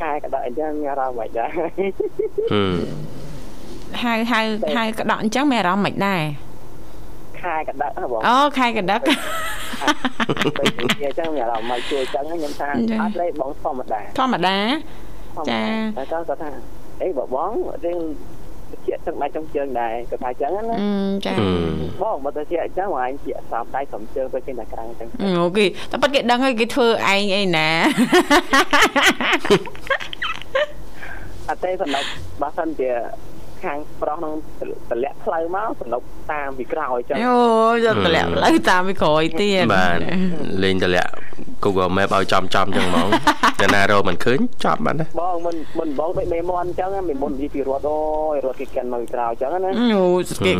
ខែក៏ដល់អញ្ចឹងមានអារម្មណ៍មិនដែរហឹមហៅហៅហៅក្តោកអញ្ចឹងមានអារម្មណ៍មិនដែរខែក៏ដឹកហ៎បងអូខែកដឹកពេលនិយាយអញ្ចឹងមានអារម្មណ៍មិនជួយអញ្ចឹងខ្ញុំថាចា៎អត់លេបងធម្មតាធម្មតាចាតែក៏គាត់ថាអីបើបងរឿង ជាទឹកដៃ trong ជើងដែរគាត់ថាអញ្ចឹងណាអឺចាហឹមបងបើទៅជាអញ្ចឹងបងឯងជាសំដៃសំជើងទៅចេញតែក្រាំងអញ្ចឹងអូគេតែប៉ិតគេដឹងហើយគេធ្វើឯងអីណាអត់ទេសំណុកបើសិនជាខាងប្រុសនឹងតម្លាក់ផ្លូវមកសំណុកតាមពីក្រោយអញ្ចឹងអូយកតម្លាក់ផ្លូវតាមពីក្រោយទៀតបាទលេងតម្លាក់ Google Map ឲ្យចំចំចឹងហ្មងតែណារកមិនឃើញចប់បាត់ណាបងមិនមិនបងដូចមេមន់អញ្ចឹងមេមន់និយាយពីរត់អូយរត់គេកាន់មកពីក្រោយអញ្ចឹងណាអូគេ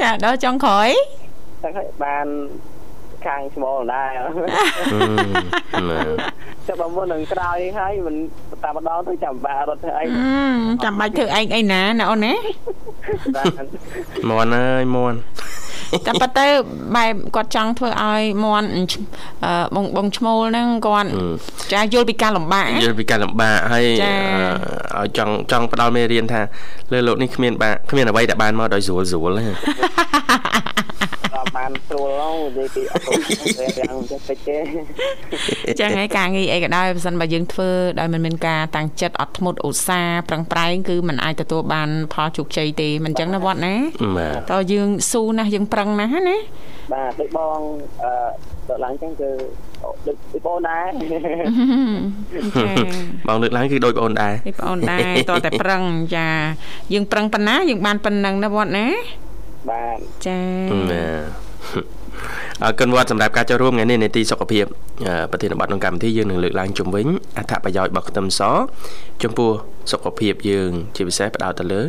ចាដល់ចុងក្រោយតែហើយបានខាងស្មោលដែរហឹមបាទចាំបើមុននឹងក្រោយហើយមិនតាមម្ដងទៅចាំបារត់ធ្វើអីអឺចាំបាច់ធ្វើឯងអីណាណាអូនណាបាទមន់អើយមន់ តែប៉ុន្តែបែបគាត់ចង់ធ្វើឲ្យមន់អឺបងបងឈ្មោលហ្នឹងគាត់ចាយល់ពីការលំបាកយល់ពីការលំបាកហើយចាអឺឲ្យចង់ចង់ផ្ដល់មេរៀនថាលើលោកនេះគ្មានបាគ្មានអ្វីដែលបានមកដោយស្រួលស្រួលទេដល់ បានស្រួលហ្នឹងនិយាយពីអត់ទៅទាំងចេះតិចទេចឹងហើយការងារអីក៏ដោយបើសិនបើយើងធ្វើដោយមិនមានការតាំងចិត្តអត់ធ្មត់ឧស្សាហ៍ប្រឹងប្រែងគឺมันអាចទទួលបានផលជោគជ័យទេមិនចឹងណាវត្តណាបាទតើយើងស៊ូណាស់យើងប្រឹងណាស់ណាបាទដូចបងអឺដល់ឡើងអញ្ចឹងគឺដូចពីបងដែរចាបងលើកឡើងគឺដូចបងអូនដែរនេះបងអូនដែរតើតែប្រឹងចាយើងប្រឹងប៉ុណ្ណាយើងបានប៉ុណ្ណឹងណាវត្តណាបាទចាបាទ អរគុណវត្តសម្រាប់ការចូលរួមថ្ងៃនេះនេតិសុខភាពអឺប្រធានបទក្នុងកម្មវិធីយើងនឹងលើកឡើងជំវិញអត្ថប្រយោជន៍របស់ខ្ទឹមស ចំពោះសុខភាពយើង ជាពិសេសផ្ដោតទៅលើ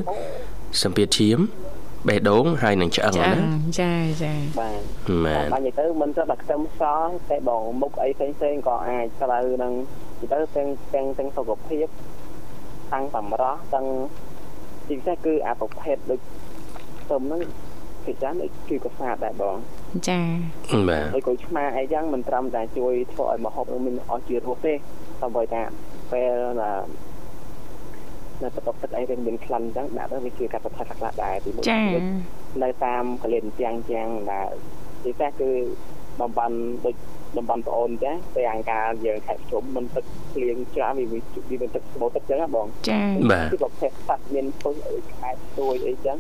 សម្ពាធឈាមបេះដូងហើយនឹងឆ្អឹងចាណាចាចាបាទបាទបាទនិយាយទៅមិនទៅតែខ្ទឹមសតែបងមុខអីផ្សេងផ្សេងៗក៏អាចត្រូវនឹងនិយាយទៅទាំងទាំងទាំងសុខភាពខាងសម្រស់ទាំងជាពិសេសគឺអាប្រភេទដូចខ្ទឹមហ្នឹង គេចាំដូចគឺកសាដែរបងចាបាទដូចក្រូចឆ្មាអីចឹងមិនត្រឹមតែជួយធ្វើឲ្យម្ហូបនឹងមានអស់ជារសទេតែបើថាពេលណានៅបន្ទប់ទឹកអីវាមានក្លិនអញ្ចឹងដាក់ទៅវាជួយកាត់បន្ថយខ្លះៗដែរពីមួយចាទៀតនៅតាមកលៀនទាំងទាំងដែលពិសេសគឺតំបន់ដូចតំបន់ប្អូនចាពេលអង្ការយើងខែប្រជុំមិនទឹកភ្លៀងច្រើនវាវាមានទឹកស្បូរទឹកអញ្ចឹងណាបងចាបាទគឺប្រភេទសត្វមានពុះអីខែទួយអីចឹង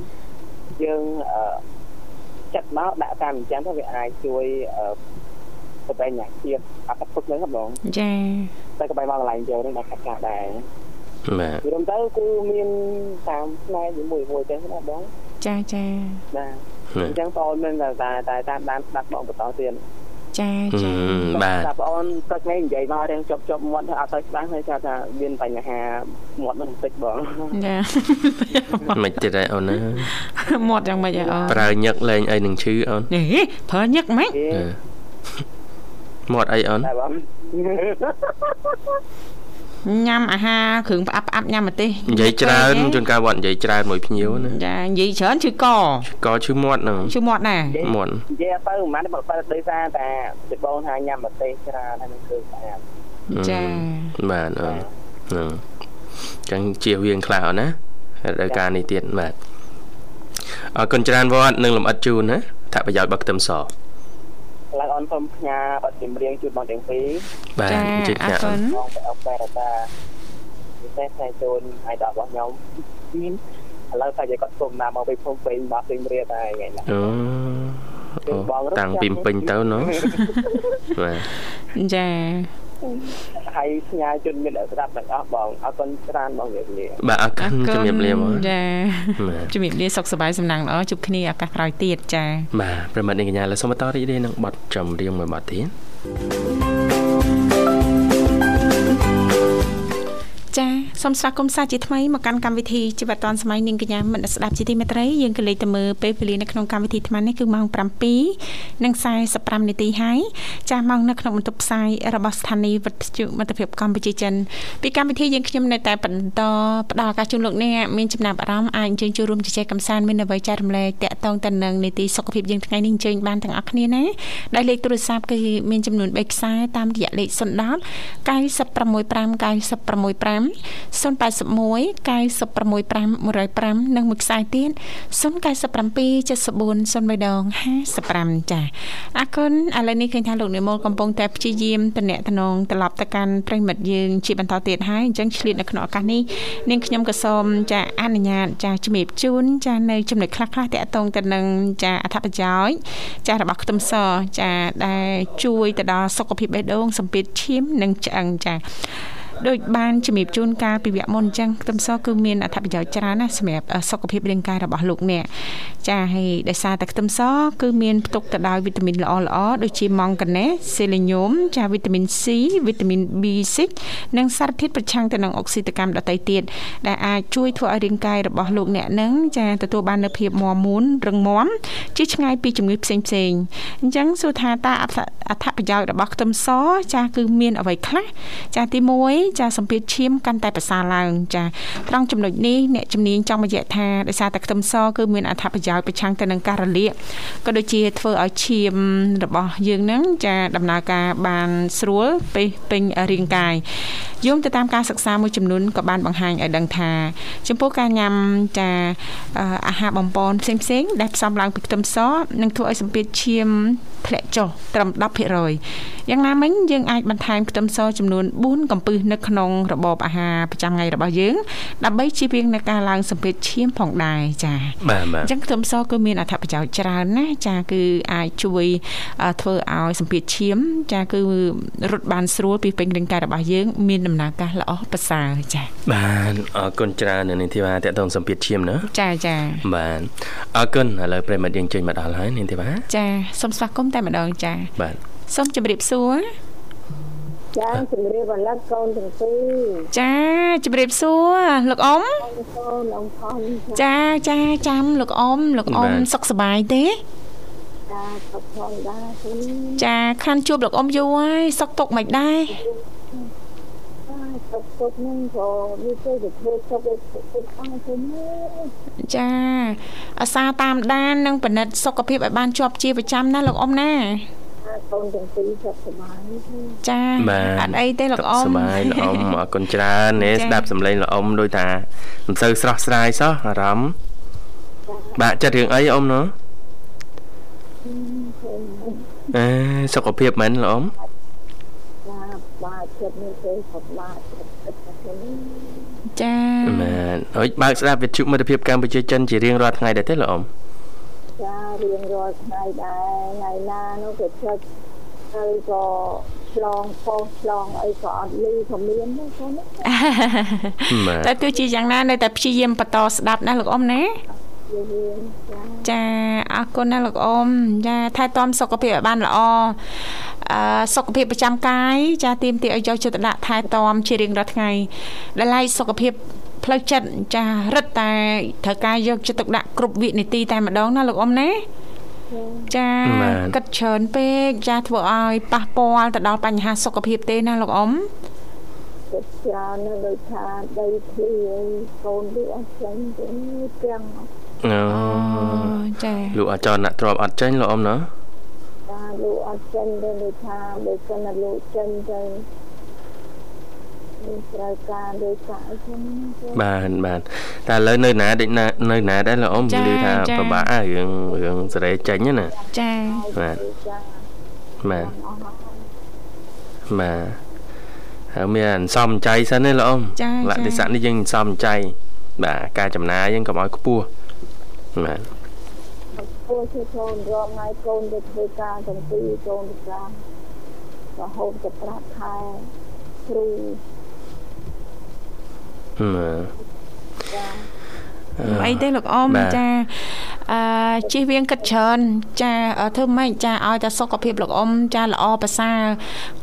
យើងចាត់មកដាក់តាមអញ្ចឹងទៅវាអាចជួយប្របែងអ្នកជាតិអត្តពុកហ្នឹងបងចាតែក្បែរមកកន្លែងយកហ្នឹងដល់កាត់ការដែរបាទព្រមទៅគឺមានតាមផ្នែកមួយមួយចឹងណាបងចាចាបាទអញ្ចឹងបងមិនតែតែតាមដានស្ដាប់បងបន្តទៀត ចាហឹចាមបាទតែបងទឹកនេះនិយាយមករៀងជប់ជប់មាត់ហើយអត់ទៅច្បាស់ហើយថាថាមានបញ្ហាមាត់នឹងបន្តិចបងចាមិនទៀតដែរអូនណាមាត់យ៉ាងម៉េចអូនប្រើញឹកលេងអីនឹងឈឺអូននេះប្រើញឹកម៉េចគេអឺមាត់អីអូនតែបង ញ៉ាំអាហារគ្រឿងផ្អាប់ផ្អាប់ញ៉ាំម្ទេសនិយាយច្រើនជួនកាលវត្តនិយាយច្រើនមួយភ្ញៀវណាចានិយាយច្រើនឈឺកក៏ឈឺមាត់ហ្នឹងឈឺមាត់ណាមាត់និយាយទៅមិនមែនបើបើដោយសារតែពីបងថាញ៉ាំម្ទេសច្រើនហើយនឹងគឺស្អាតចាបាទអូនហ្នឹងចឹងជៀសវាងខ្លះអូនណាហើយការនេះទៀតបាទអរគុណច្រើនវត្តនឹងលំអិតជូនណាថាប្រយោជន៍របស់ខ្ទឹមស ឡើងអនសូមផ្ញើបទចម្រៀងជូនបងទាំងពីរបាទចាជិតអរចាគុណបងទៅអបតែរតាពិសេសតែជូនអាយដលរបស់ខ្ញុំមានឥឡូវតែគាត់សុំណាមកពីភ្នំពេញមកពេញរៀបហើយថ្ងៃនេះអូអូតាំងពីពេញទៅណោះបាទចា ហើយផ្ញើជនមានស្ដាប់ទាំងអស់បងអរគុណច្រើនបងវាលាបាទអរគុណជំរាបលាមកចាបាទជំរាបលាសុខសប្បាយសំណាងល្អជួបគ្នាឱកាសក្រោយទៀតចាបាទប្រិមត្តនាងកញ្ញាលើសូមបន្តរីករាយនឹងបទចម្រៀងមួយបទទៀតចា សូមស្វាគមន៍សាជាថ្មីមកកាន់កម្មវិធីជីវិតឌွန်សម័យនាងកញ្ញាមិត្តស្ដាប់ជាទីមេត្រីយើងក៏លេខទៅមើលពេលវេលានៅក្នុងកម្មវិធីថ្មនេះគឺម៉ោង7:45នាទីហើយចាស់ម៉ោងនៅក្នុងបន្ទប់ផ្សាយរបស់ស្ថានីយ៍វិទ្យុមិត្តភាពកម្ពុជាចិនពីកម្មវិធីយើងខ្ញុំនៅតែបន្តផ្ដល់ឱកាសជូនលោកអ្នកមានចំណាប់អារម្មណ៍អាចអញ្ជើញចូលរួមជជែកកម្សាន្តមានអ្វីចែករំលែកតាក់ទងទៅនឹងនីតិសុខភាពយើងថ្ងៃនេះអញ្ជើញបានទាំងអស់គ្នាណាដែលលេខទូរស័ព្ទគឺមានចំនួន3ខ្សែតាមរយៈលេខ010 965 965 081 965 105និងមួយខ្សែទៀត097 74 03ដង55ចាអរគុណឥឡូវនេះឃើញថាលោកនិមលកំពុងតែព្យាយាមតំណែងតំណងត្រឡប់ទៅកាន់ប្រិមិត្តយើងជាបន្តទៀតហើយអញ្ចឹងឆ្លៀតនៅក្នុងឱកាសនេះនាងខ្ញុំក៏សូមចាអនុញ្ញាតចាជំរាបជូនចានៅចំណុចខ្លះៗតាក់ទងទៅនឹងចាអត្ថប្រយោជន៍ចារបស់ខ្ទឹមសចាដែលជួយទៅដល់សុខភាពបេះដូងសម្ពាធឈាមនិងឆ្អឹងចា ដូចបានជំរាបជូនកាលពីវគ្គមុនអញ្ចឹងខ្ទឹមសគឺមានអត្ថប្រយោជន៍ច្រើនណាស់សម្រាប់សុខភាពរាងកាយរបស់លោកអ្នកចាហើយដោយសារតែខ្ទឹមសគឺមានផ្ទុកទៅដោយវីតាមីនល្អល្អដូចជាម៉ង់កាណេសសេលេញូមចាវីតាមីន C វីតាមីន B6 និងសារធាតុប្រឆាំងទៅនឹងអុកស៊ីតកម្មដទៃទៀតដែលអាចជួយធ្វើឲ្យរាងកាយរបស់លោកអ្នកនឹងចាទទួលបាននូវភាពមាំមួនរឹងមាំជាឆ្ងាយពីជំងឺផ្សេងផ្សេងអញ្ចឹងសួរថាតើអត្ថប្រយោជន៍របស់ខ្ទឹមសចាគឺមានអ្វីខ្លះចាទី1ចាសម្ពាធឈាមកាន់តែប្រសើរឡើងចាត្រង់ចំណុចនេះអ្នកជំនាញចង់បញ្ជាក់ថាដោយសារតែខ្ទឹមសគឺមានអត្ថប្រយោជន៍ប្រឆាំងទៅនឹងការរលាកក៏ដូចជាធ្វើឲ្យឈាមរបស់យើងនឹងចាដំណើរការបានស្រួលពេពេញរាងកាយយោងទៅតាមការសិក្សាមួយចំនួនក៏បានបង្ហាញឲ្យដឹងថាចំពោះការញ៉ាំចាអាហារបំពន់ផ្សេងផ្សេងដែលផ្សំឡើងពីខ្ទឹមសនឹងធ្វើឲ្យសម្ពាធឈាម ធ្លាក់ចុះត្រឹម10%យ៉ាងណាមិញយើងអាចបន្ថែមខ្ទឹមសចំនួន4កំពឹសនៅក្នុងរបបអាហារប្រចាំថ្ងៃរបស់យើងដើម្បីជៀសវាងនឹងការឡើងសម្ពាធឈាមផងដែរចា៎បាទបាទអញ្ចឹងខ្ទឹមសគឺមានអត្ថប្រយោជន៍ច្រើនណាស់ចាគឺអាចជួយធ្វើឲ្យសម្ពាធឈាម ចាគឺរត់បានស្រួលពីពេញរាងកាយរបស់យើង មានដំណើរការល្អប្រសើរចាបាទអរគុណច្រើននៅនាងធីវ៉ាតកតងសម្ពាធឈាមណាចាចាបាទអរគុណឥឡូវប្រិមត្តយើងចេញមកដល់ហើយនាងធីវ៉ាចាសូមស្វាគមន៍តែម្ដងចាបាទសូមជម្រាបសួរចាជំរាបអាឡឹកកូនទាំងពីរចាជម្រាបសួរលោកអ៊ំកូនអំផនចាចាចាំលោកអ៊ំលោកអ៊ំសុខសប្បាយទេចាសុខផងដែរគុណចាខានជួបលោកអ៊ំយូរហើយសុខទុកមិនដែរ ចាសុខទុកនឹងក៏វាទៅទៅធ្វើសុខទៅទៅអស់ទៅនេះចាអាសាតាមដាននិងពិនិត្យសុខភាពឲ្យបានជាប់ជាប្រចាំណាលោកអ៊ំណាចាកូនទាំងពីរសុខសប្បាយទេចាបាទអត់អីទេលោកអ៊ំសុខសប្បាយលោកអ៊ំអរគុណច្រើននេះចា៎ស្ដាប់សម្លេងលោកអ៊ំដូចថាមិនសូវស្រស់ស្រាយសោះអារម្មណ៍បាក់ចិត្តរឿងអីអ៊ំណូអេសុខភាពមែនលោកអ៊ំចាបាទចិត្តនេះទេសុខបាទ ចិត្តទៅនេះចាមែនអុយបើកស្ដាប់វិទ្យុមិត្តភាពកម្ពុជាចិនជារៀងរាល់ថ្ងៃដែរទេលោកអ៊ំចារៀងរាល់ថ្ងៃដែរថ្ងៃណានោះក៏ចុចហើយក៏ឆ្លងផុសឆ្លងអីក៏អត់លឺក៏មានដែរកូនបាទតែទោះជាយ៉ាងណានៅតែព្យាយាមបន្តស្ដាប់ណាលោកអ៊ំណាវារៀងចា ចាអរគុណណាលោកអ៊ំចាថែទាំសុខភាពឲ្យបានល្អអឺសុខភាពប្រចាំកាយចាទៀមទីឲ្យយកចិត្តទុកដាក់ថែទាំជារៀងរាល់ថ្ងៃដែលឡែកសុខភាពផ្លូវចិត្តចារឹតតែត្រូវការយកចិត្តទុកដាក់គ្រប់វិនាទីតែម្ដងណាលោកអ៊ំណាចាគិតច្រើនពេកចាធ្វើឲ្យប៉ះពាល់ទៅដល់បញ្ហាសុខភាពទេណាលោកអ៊ំចិត្តច្រើនណាស់ដូចថាដីធ្លីអីកូនវាអត់ចេញទេទាំង អូចាលោកអាចរណៈទ្របអត់ចេញលោកអ៊ំណាតាលោកអត់ចេញទេដូចថាបើសិនតែលោកចេញទៅមានត្រូវការដូចកាអីចឹងណាបាទបាទតែឥឡូវនៅណាដេកណានៅណាដែរលោកអ៊ំឮថាពិបាកហើយរឿងរឿងសេរីចេញហ្នឹងណាចាបាទចាបាទអស់ហើយបាទហើយមានអន្សំចៃសិនណាលោកអ៊ំចាលក្ខណៈនេះយើងអន្សំចៃបាទការចំណាយយើងកុំឲ្យខ្ពស់ បាទគួរជាកូនរងហើយកូនទៅធ្វើការទាំងពីរកូនទៅការរហូតទៅប្រាក់ខែគ្រូអឺចា អីទេលោកអ៊ំបាទចាអឺជិះវៀងគិតច្រើនចាអឺធ្វើម៉េចចាឲ្យតែសុខភាពលោកអ៊ំចាល្អប្រសើរ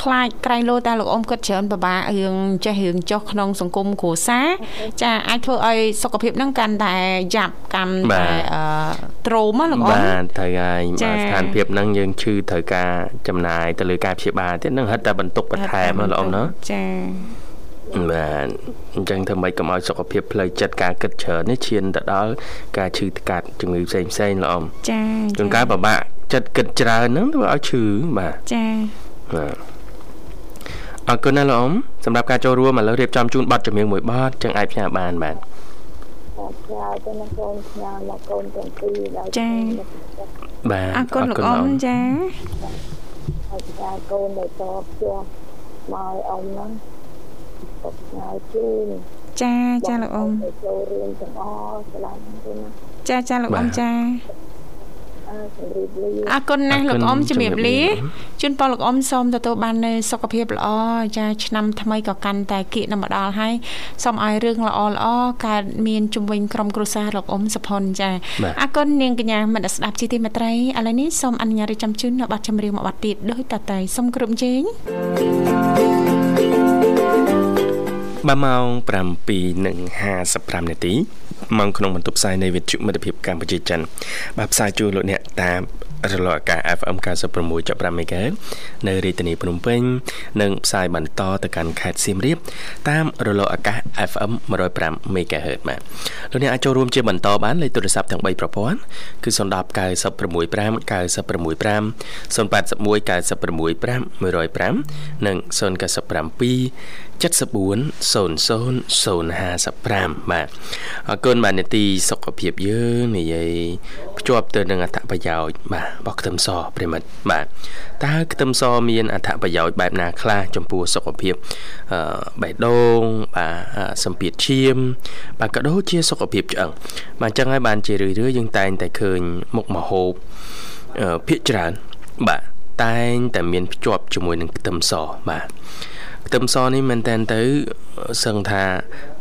ខ្លាចក្រៃលោតែលោកអ៊ំគិតច្រើនពិបាករឿងចេះរឿងចុះក្នុងសង្គមគ្រួសារចាអាចធ្វើឲ្យសុខភាពហ្នឹងកាន់តែយ៉ាប់កាន់តែអឺទ្រោមណាលោកអ៊ំបាទត្រូវហើយចា៎បាទស្ថានភាពហ្នឹងយើងឈឺត្រូវការចំណាយទៅលើការព្យាបាលទៀតនឹងហិតតែបន្ទុកបន្ថែមណាលោកអ៊ំណាចា បាទអញ្ចឹងធ្វើម៉េចកុំឲ្យសុខភាពផ្លូវចិត្តការគិតច្រើននេះឈានទៅដល់ការឈឺថ្កាត់ជំងឺផ្សេងផ្សេងៗលោកអ៊ំចាជួនកាលពិបាកចិត្តគិតច្រើនហ្នឹងធ្វើឲ្យឈឺបាទចាបាទអរគុណណាលោកអ៊ំសម្រាប់ការចូលរួមឥឡូវរៀបចំជូនប័ណ្ណចម្រៀងមួយប័ណ្ណចឹងអាចផ្សាយបានបាទបាទចាទៅនឹងកូនផ្ញើមកកូនទាំងពីរដល់បាទអរគុណលោកអ៊ំចាហើយផ្ញើកូនដែលតបជាប់មកឲ្យអ៊ំហ្នឹង ក៏ផ្ញើជូនចាចាលោកអ៊ំដែលចូលរៀនទាំងអស់ឆ្លាញ់ទៅណាចាចាលោកអ៊ំចាអើជំរាបលាអរគុណណាស់លោកអ៊ំជំរាបលាជំរាបលាជូនពរលោកអ៊ំសូមទទួលបាននូវសុខភាពល្អចាឆ្នាំថ្មីក៏កាន់តែគៀកនឹងមកដល់ហើយសូមឲ្យរឿងល្អល្អកើតមានជំវិញក្រុមគ្រួសារលោកអ៊ំសុផុនចាបាទអរគុណនាងកញ្ញាមិត្តស្ដាប់ជាទីមេត្រីឥឡូវនេះសូមអនុញ្ញាតរៀបចំជូននៅប័ណ្ណចម្រៀងមួយប័ណ្ណទៀតដោយតតែសូមគ្រប់ជេង បាទម៉ោង7:55នាទីម៉ោងក្នុងបន្ទប់ផ្សាយនៃវិទ្យុមិត្តភាពកម្ពុជាចិន បាទផ្សាយជូនលោកអ្នកតាមរលកអាកាស FM 96.5 MHz នៅរាជធានីភ្នំពេញនិងផ្សាយបន្តទៅកាន់ខេត្តសៀមរាបតាមរលកអាកាស FM 105 MHz បាទលោកអ្នកអាចចូលរួមជាបន្តបានលេខទូរស័ព្ទទាំង3ប្រព័ន្ធគឺ010 965 965 081 965 105និង097 7400055បាទអរគុណបាទនេតិសុខភាពយើងនិយាយភ្ជាប់ទៅនឹងអត្ថប្រយោជន៍បាទរបស់ខ្ទឹមសប្រិមិត្តបាទតើខ្ទឹមសមានអត្ថប្រយោជន៍បែបណាខ្លះចំពោះសុខភាពអឺបេះដូងបាទអឺសម្ពាធឈាម បាទក៏ដូចជាសុខភាពឆ្អឹងបាទអញ្ចឹងហើយបានជារឿយៗយើងតែងតែឃើញមុខម្ហូបអឺភាកច្រើនបាទតែងតែមានភ្ជាប់ជាមួយនឹងខ្ទឹមសបាទ ខ្ទឹមសនេះមែនតើទៅសឹងថា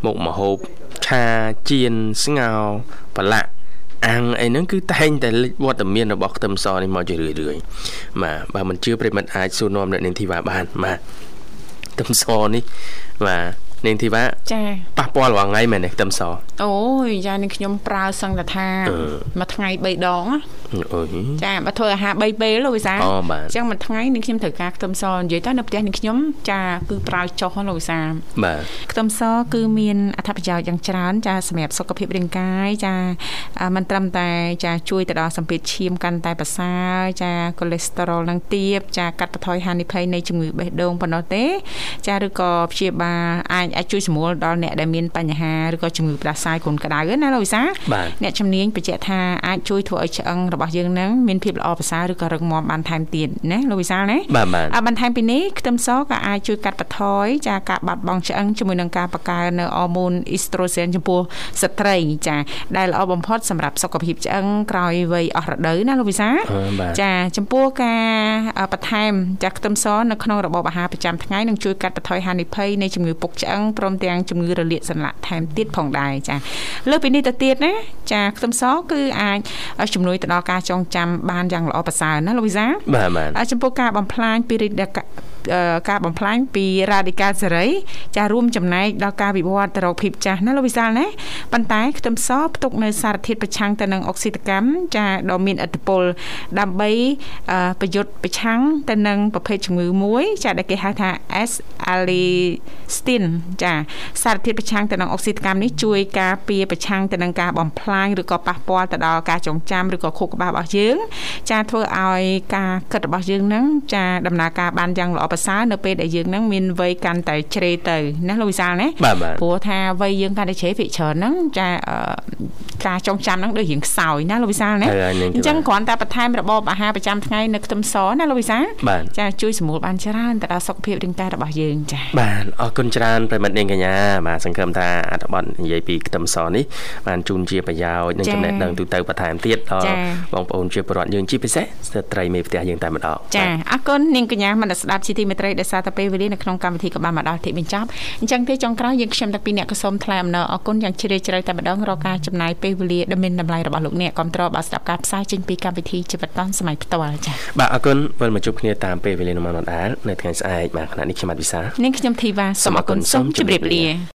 មុខមហូបឆាចៀនស្ងោរប្រឡាក់អាំងអីហ្នឹងគឺតែងតែលេចវត្តមានរបស់ខ្ទឹមសនេះមកជារឿយរឿយៗបាទបើមិនជឿប្រិមិត្តអាចសួរនាំអ្នកនាងធីវ៉ាបានបាទខ្ទឹមសនេះបាទនាងធីវ៉ាចាប៉ះពាល់រាល់ថ្ងៃមែនទេខ្ទឹមសអូយចានេះខ្ញុំប្រើសឹងតែថាអឺមួយថ្ងៃ3ដងណាអូយចាបើធ្វើអាហារ3ពេលលោកវិសាអូបាទអញ្ចឹងមួយថ្ងៃនេះខ្ញុំត្រូវការខ្ទឹមសនិយាយទៅនៅផ្ទះនេះខ្ញុំចាគឺប្រើចុះលោកវិសាបាទខ្ទឹមសគឺមានអត្ថប្រយោជន៍យ៉ាងច្រើនចាសម្រាប់សុខភាពរាងកាយចាអឺមិនត្រឹមតែចាជួយទៅដល់សម្ពាធឈាមកាន់តែប្រសើរចាកូលេស្តេរ៉ុលនឹងទាបចាកាត់បន្ថយហានិភ័យនៃជំងឺបេះដូងប៉ុណ្ណោះទេ ចាឬក៏ព្យាបាលអាចអាចជួយសម្រួលដល់អ្នកដែលមានបញ្ហាឬក៏ជំងឺផ្ដាសាយគ្រុនក្តៅណាលោកវិសាបាទអ្នកជំនាញបញ្ជាក់ថាអាចជួយធ្វើឲ្យឆ្អឹងរបស់យើងនឹងមានភាពល្អប្រសើរឬក៏រឹងមាំបានថែមទៀតណាលោកវិសាលណាបាទបាទអបន្ថែមពីនេះខ្ទឹមសក៏អាចជួយកាត់បន្ថយចាការបាត់បង់ឆ្អឹងជាមួយនឹងការបង្កើននៅអរម៉ូនអ៊ីស្ត្រូសែនចំពោះស្ត្រីចាដែលល្អបំផុតសម្រាប់សុខភាពឆ្អឹងក្រោយវ័យអស់រដូវណាលោកវិសាអឺបាទចាចំពោះការអបន្ថែមចាខ្ទឹមសនៅក្នុងរបបអាហារប្រចាំថ្ងៃនឹងជួយកាត់បន្ថយហានិភ័យនៃជំងឺពុកឆ្អឹងព្រមទាំងជំងឺរលាកសន្លាក់ថែមទៀតផងដែរចាលើសពីនេះទៅទៀតណាចាខ្ទឹមសគឺអាចជំនួយទៅដល់ការចងចាំបានយ៉ាងល្អប្រសើរណាលោកវិសាបាទបាទហើយចំពោះការបំផ្លាញពីរីដកាអឺ ការបំផ្លាញពីរ៉ាឌីកាល់សេរីចារួមចំណែកដល់ការវិវត្តទៅរកភាពចាស់ណាលោកវិសាលណាប៉ុន្តែខ្ទឹមសផ្ទុកនៅសារធាតុប្រឆាំងទៅនឹងអុកស៊ីតកម្មចាដ៏មានឥទ្ធិពលដើម្បីអឺប្រយុទ្ធប្រឆាំងទៅនឹងប្រភេទជំងឺមួយ ចាដែលគេហៅថា S allistin ចាសារធាតុប្រឆាំងទៅនឹងអុកស៊ីតកម្មនេះជួយការពារប្រឆាំងទៅនឹងការបំផ្លាញឬក៏ប៉ះពាល់ទៅដល់ការចងចាំឬក៏ខួរក្បាលរបស់យើង ចាធ្វើឲ្យការគិតរបស់យើងហ្នឹងចាដំណើរការបានយ៉ាងល្អប្រសើរនៅពេលដែលយើងហ្នឹងមានវ័យកាន់តែជ្រេទៅណាលោកវិសាលណាបាទបាទព្រោះថាវ័យយើងកាន់តែជ្រេភាគច្រើនហ្នឹងចាអឺការចងចាំហ្នឹងដូចរៀងខ្សោយណាលោកវិសាលណាហើយហើយនាងធីវ៉ាអញ្ចឹងគ្រាន់តែបន្ថែមរបបអាហារប្រចាំថ្ងៃនៅខ្ទឹមសណាលោកវិសាលបាទចាជួយសម្រួលបានច្រើនទៅដល់សុខភាពរាងកាយរបស់យើងចាបាទអរគុណច្រើនប្រិមិត្តនាងកញ្ញាបាទសង្ឃឹមថាអត្ថបទនិយាយពីខ្ទឹមសនេះបានជូនជាប្រយោជន៍និងចា៎ចំណេះដឹងទូទៅបន្ថែមទៀតដល់ចា៎បងប្អូនជាពលរដ្ឋយើងជាពិសេសស្ត្រីមេផ្ទះយើងតែម្ដងចាបាទអរគុណនាងកញ្ញាមនស្សស្ដាប់ជីទីមេត្រីដែលសារតែពេលវេលានៅក្នុងកម្មវិធីក៏បានមកដល់ទីបញ្ចប់អញ្ចឹងទេចុងក្រោយយើងខ្ញុំទាំងពីរអ្នកក៏សូមថ្លែងអំណរអរគុណយ៉ាងជ្រាលជ្រៅតែម្ដងរកការចំណាយពេលវេលាដ៏មានតម្លៃរបស់លោកអ្នកគ្រប់តរបាទស្ដាប់ការផ្សាយចេញពីកម្មវិធីជីវិតឌុនសម័យផ្ទាល់ចាបាទអរគុណវិលមកជួបគ្នាតាមពេលវេលានៅម៉ោងដដែលនៅថ្ងៃស្អែកបាទខណៈនេះខ្ញុំបាទវិសាលនាងខ្ញុំធីវ៉ាសូមអរគុណសូមជម្រាបលា